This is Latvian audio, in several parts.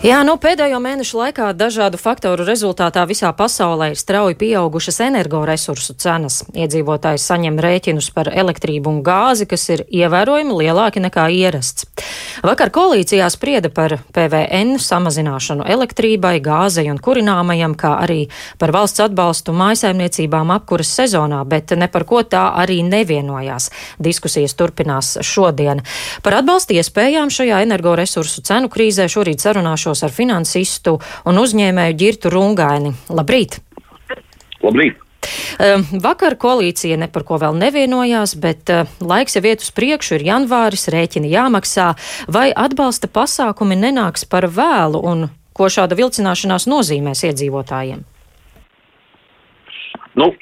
Jā, nu, pēdējo mēnešu laikā dažādu faktoru rezultātā visā pasaulē ir strauji pieaugušas energoresursu cenas. Iedzīvotājs saņem rēķinus par elektrību un gāzi, kas ir ievērojami lielāki nekā ierasts. Vakar koalīcijā sprieda par PVN samazināšanu elektrībai, gāzei un kurināmajam, kā arī par valsts atbalstu mājsaimniecībām apkuras sezonā, bet ne par ko tā arī nevienojās. Diskusijas turpinās šodien. Par atbalstu iespējām šajā energoresursu cenu krīzē šorīt sarunāšu sarunāšos ar finansistu un uzņēmēju Girtu Rungaini. Labrīt! Labrīt! Ehm, vakar koalīcija ne par ko vēl nevienojās, bet eh, laiks jau iet uz priekšu, ir janvāris, rēķini jāmaksā. Vai atbalsta pasākumi nenāks par vēlu un ko šāda vilcināšanās nozīmēs iedzīvotājiem? Nu,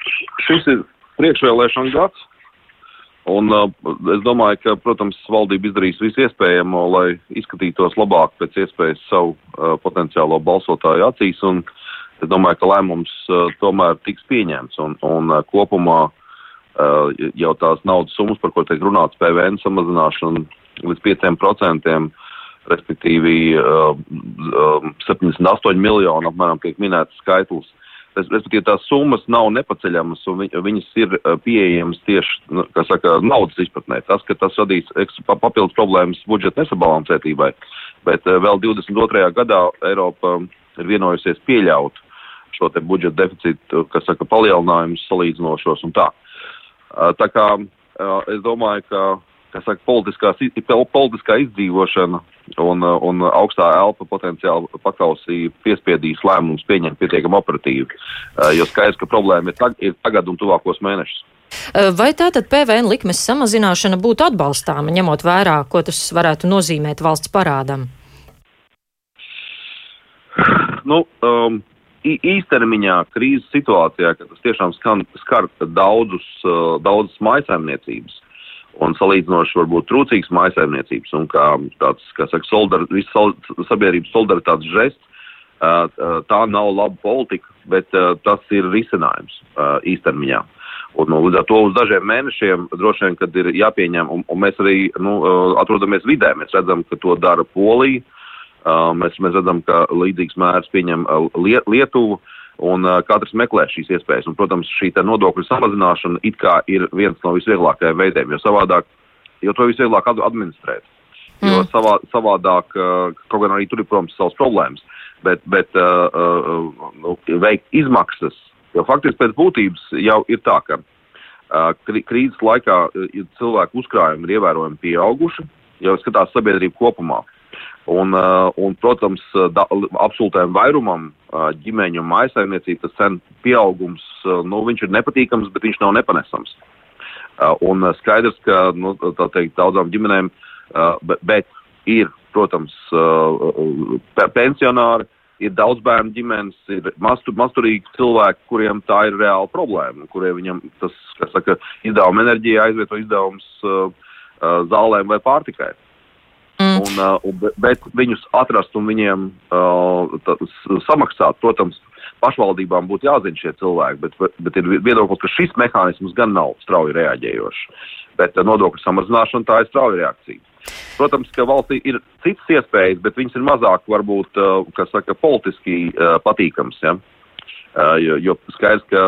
šis ir priekšvēlēšana gads. Un uh, es domāju, ka, protams, valdība izdarīs visu iespējamo, lai izskatītos labāk pēc iespējas savu uh, potenciālo balsotāju acīs. Un es domāju, ka lēmums uh, tomēr tiks pieņemts. Un, un uh, kopumā uh, jau tās naudas summas, par ko tiek runāts, PVN samazināšana līdz 5%, respektīvi uh, uh, 78 miljoni apmēram tiek minēts skaitlis respektīvi tās summas nav nepaceļamas un vi, viņas ir pieejamas tieši, nu, saka, naudas izpratnē. Tas, ka tas radīs papildus problēmas budžeta nesabalansētībai, bet vēl 22. gadā Eiropa ir vienojusies pieļaut šo budžeta deficītu, kas saka, palielinājumus salīdzinošos un tā. Tā kā es domāju, ka saka, politiskā izdzīvošana un, un augstā elpa potenciāli pakausī piespiedīs lēmumus pieņemt pietiekami operatīvi, eh, jo skaidrs, ka problēma ir, tag, ir tagad un tuvākos mēnešus. Eh, vai tātad PVN likmes samazināšana būtu atbalstāma, ņemot vērā, ko tas varētu nozīmēt valsts parādam? Nu, um, īstermiņā krīzes situācijā, kad tas tiešām skan, skar daudzus, daudzas maisaimniecības, un salīdzinoši varbūt trūcīgs mājsaimniecības un kā tāds, kā saka, soldar, sol, sabiedrības solidaritātes žests. Tā nav laba politika, bet tas ir risinājums īstermiņā. Un, nu, līdz ar to uz dažiem mēnešiem droši vien, kad ir jāpieņem, un, un mēs arī nu, atrodamies vidē, mēs redzam, ka to dara Polija, mēs, mēs redzam, ka līdzīgs mērs pieņem Lietuvu. Un uh, katrs meklē šīs iespējas. Un, protams, šī nodokļu samazināšana it kā ir viens no visvieglākajiem veidiem, jo savādāk, jo to visvieglāk administrēt. Mm. Jo savā, savādāk, uh, kaut gan arī tur ir, protams, savas problēmas, bet, bet uh, uh, nu, veikt izmaksas, jo faktiski pēc būtības jau ir tā, ka uh, krīzes laikā cilvēku uzkrājumi ir ievērojami pieauguši, jau skatās sabiedrību kopumā. Uh, un protams, da, absolūtajam vairumam uh, ģimeņu un mājasaimniecību tas cenu pieaugums, uh, nu, viņš ir nepatīkams, bet viņš nav nepanesams. Un skaidrs, ka, nu, tā teikt, daudzām ģimenēm, bet, bet ir, protams, pensionāri, ir daudz bērnu ģimenes, ir mastur, masturīgi cilvēki, kuriem tā ir reāla problēma, kuriem viņam tas, kas saka, izdevuma enerģija aizvieto izdevums zālēm vai pārtikai. Mm. Un, uh, un, bet viņus atrast un viņiem uh, tā, samaksāt, protams, pašvaldībām būtu jāzina šie cilvēki, bet, bet ir viedoklis, ka šis mehānisms gan nav strauji reaģējošs. Bet uh, nodokļu samazināšana tā ir strauja reakcija. Protams, ka valstī ir citas iespējas, bet viņas ir mazāk, varbūt, kas saka, politiski patīkams. Ja? Jo, jo skaidrs, ka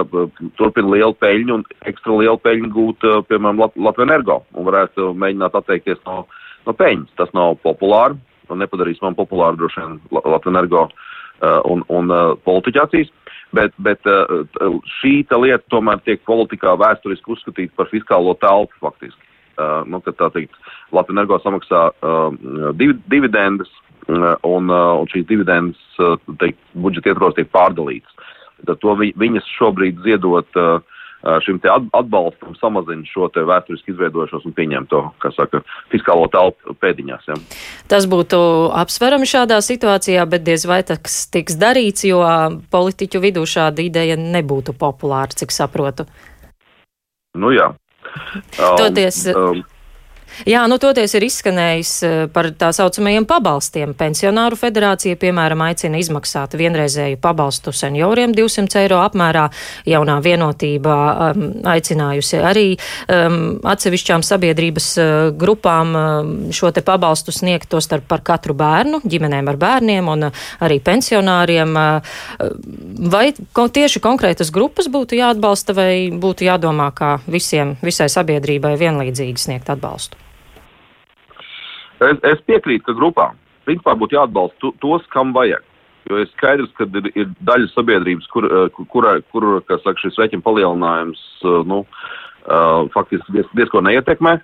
turpina lielu peļņu un ekstra lielu peļņu gūt, piemēram, Lat Latvijas energo un varētu mēģināt atteikties no uh, no peļņas. Tas nav populāri, un nepadarīs man populāru droši vien Latvijas energo uh, un, un uh, politiķa acīs. Bet, bet uh, šī lieta tomēr tiek politikā vēsturiski uzskatīta par fiskālo telpu faktiski. Nu, tā teikt, Latvijas energo samaksā div, dividendes, un, un šīs dividendes teikt, budžeta ietvaros tiek pārdalītas. Tad to vi, viņas šobrīd ziedot uh, šim te atbalstam samazina šo vēsturiski izveidošos un pieņemto, kā saka, fiskālo telpu pēdiņās. Ja. Tas būtu apsverami šādā situācijā, bet diez vai tas tiks darīts, jo politiķu vidū šāda ideja nebūtu populāra, cik saprotu. Nu jā. Um, Toties. Um, Jā, nu toties ir izskanējis eh, par tā saucamajiem pabalstiem. Pensionāru federācija, piemēram, aicina izmaksāt vienreizēju pabalstu senioriem 200 eiro apmērā. Jaunā vienotība um, aicinājusi arī um, atsevišķām sabiedrības uh, grupām um, šo te pabalstu sniegt to starp par katru bērnu, ģimenēm ar bērniem un uh, arī pensionāriem. Uh, vai ko, tieši konkrētas grupas būtu jāatbalsta vai būtu jādomā, kā visiem, visai sabiedrībai vienlīdzīgi sniegt atbalstu? Es, es piekrītu, ka grupām principā būtu jāatbalsta tos, kam vajag. Jo ir skaidrs, ka ir, ir daļa sabiedrības, kur, kur, kur, kur saka, šis rēķina palielinājums nu, faktiski diez, diezko neietekmē.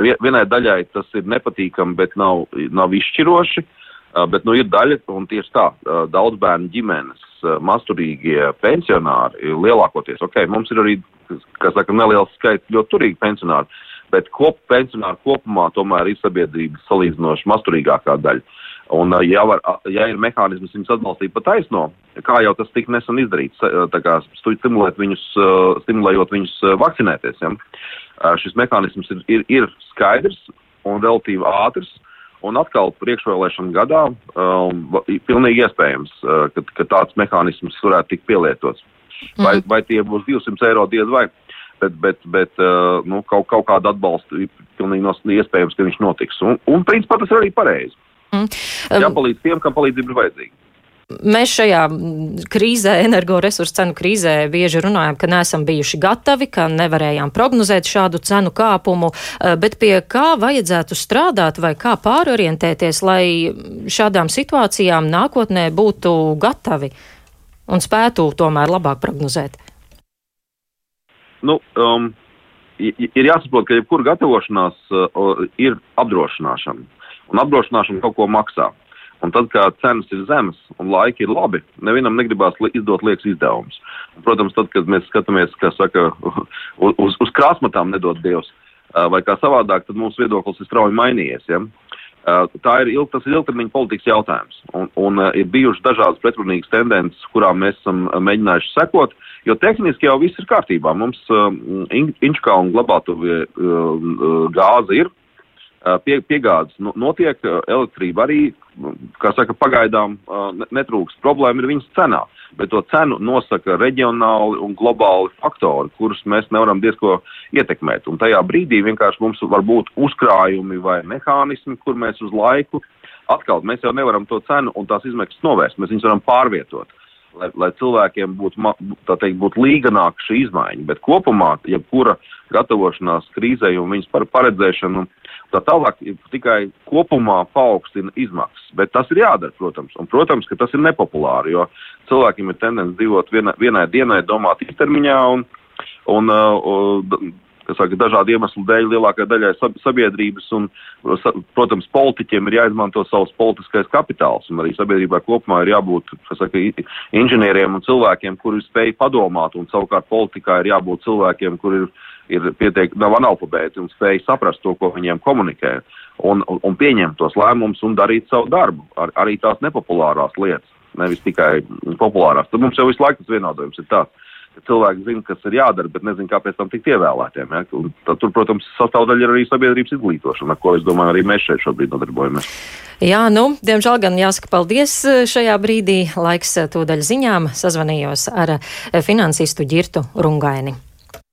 Vienai daļai tas ir nepatīkami, bet nav, nav izšķiroši. Bet nu, ir daļa, un tieši tā, daudz bērnu ģimenes, masturīgie pensionāri lielākoties. Okay, mums ir arī, kā saka, neliels skaits ļoti turīgi pensionāri bet kop, pensionāri kopumā tomēr ir sabiedrības salīdzinoši masturīgākā daļa. Un, ja, var, ja ir mehānisms viņus atbalstīt pa taisno, kā jau tas tika nesen izdarīts, tā kā stimulēt viņus, stimulējot viņus vakcinēties, ja? šis mehānisms ir, ir, ir skaidrs un relatīvi ātrs. Un atkal priekšvēlēšana gadā um, pilnīgi iespējams, uh, ka, ka tāds mehānisms varētu tikt pielietots. Vai, mm. vai tie būs 200 eiro diez vai? Bet, bet, bet uh, nu, kaut, kaut kādu atbalstu ir pilnīgi iespējams, ka viņš notiks. Un, un principā tas ir arī pareizi. Mm. Um, Jāpalīdz tiem, kam palīdzība ir vajadzīga. Mēs šajā krīzē, energoresursu cenu krīzē, bieži runājam, ka neesam bijuši gatavi, ka nevarējām prognozēt šādu cenu kāpumu, uh, bet pie kā vajadzētu strādāt vai kā pārorientēties, lai šādām situācijām nākotnē būtu gatavi un spētu tomēr labāk prognozēt? Nu, um, ir jāsaprot, ka jebkura gatavošanās uh, ir apdrošināšana. Un apdrošināšana kaut ko maksā. Un tad, kad cenas ir zemes un laiki ir labi, nevienam negribās izdot liekas izdevumus. Protams, tad, kad mēs skatāmies, kā saka, uz, uz krāsmatām nedod Dievs, uh, vai kā savādāk, tad mūsu viedoklis ir strauji mainījies. Ja? Uh, tā ir, ilg, ir ilgtermiņa politikas jautājums. Un, un uh, ir bijušas dažādas pretrunīgas tendences, kurām mēs esam mēģinājuši sekot. Jo tehniski jau viss ir kārtībā. Mums Inčkalna glabātuvie uh, gāze ir, pie, piegādes notiek, elektrība arī, kā saka, pagaidām uh, netrūks. Problēma ir viņas cenā, bet to cenu nosaka reģionāli un globāli faktori, kurus mēs nevaram diezko ietekmēt. Un tajā brīdī vienkārši mums var būt uzkrājumi vai mehānismi, kur mēs uz laiku atkal mēs jau nevaram to cenu un tās izmaksas novērst. Mēs viņus varam pārvietot lai, lai cilvēkiem būtu, teikt, būtu līganāka šī izmaiņa. Bet kopumā, jebkura gatavošanās krīzē un viņas par paredzēšanu, tā tālāk tikai kopumā paaugstina izmaksas. Bet tas ir jādara, protams. Un, protams, ka tas ir nepopulāri, jo cilvēkiem ir tendence dzīvot vienai, vienai dienai, domāt īstermiņā. Un, un, uh, saka, dažādu iemeslu dēļ lielākajai daļai sabiedrības un, protams, politiķiem ir jāizmanto savs politiskais kapitāls un arī sabiedrībā kopumā ir jābūt, saka, inženieriem un cilvēkiem, kuri spēj padomāt un savukārt politikā ir jābūt cilvēkiem, kuri ir, ir pietiek, nav analfabēti un spēj saprast to, ko viņiem komunikē un, un, un pieņemt tos lēmumus un darīt savu darbu, ar, arī tās nepopulārās lietas, nevis tikai populārās. Tad mums jau visu laiku tas vienādojums ir tāds cilvēki zina, kas ir jādara, bet nezina, kāpēc tam tikt ievēlētiem. Ja? Un, tad, tur, protams, sastāvdaļa ir arī sabiedrības izglītošana, ar ko es domāju, arī mēs šeit šobrīd nodarbojamies. Jā, nu, diemžēl gan jāsaka paldies eh, šajā brīdī. Laiks eh, tūdaļ ziņām sazvanījos ar eh, finansistu Girtu Rungaini.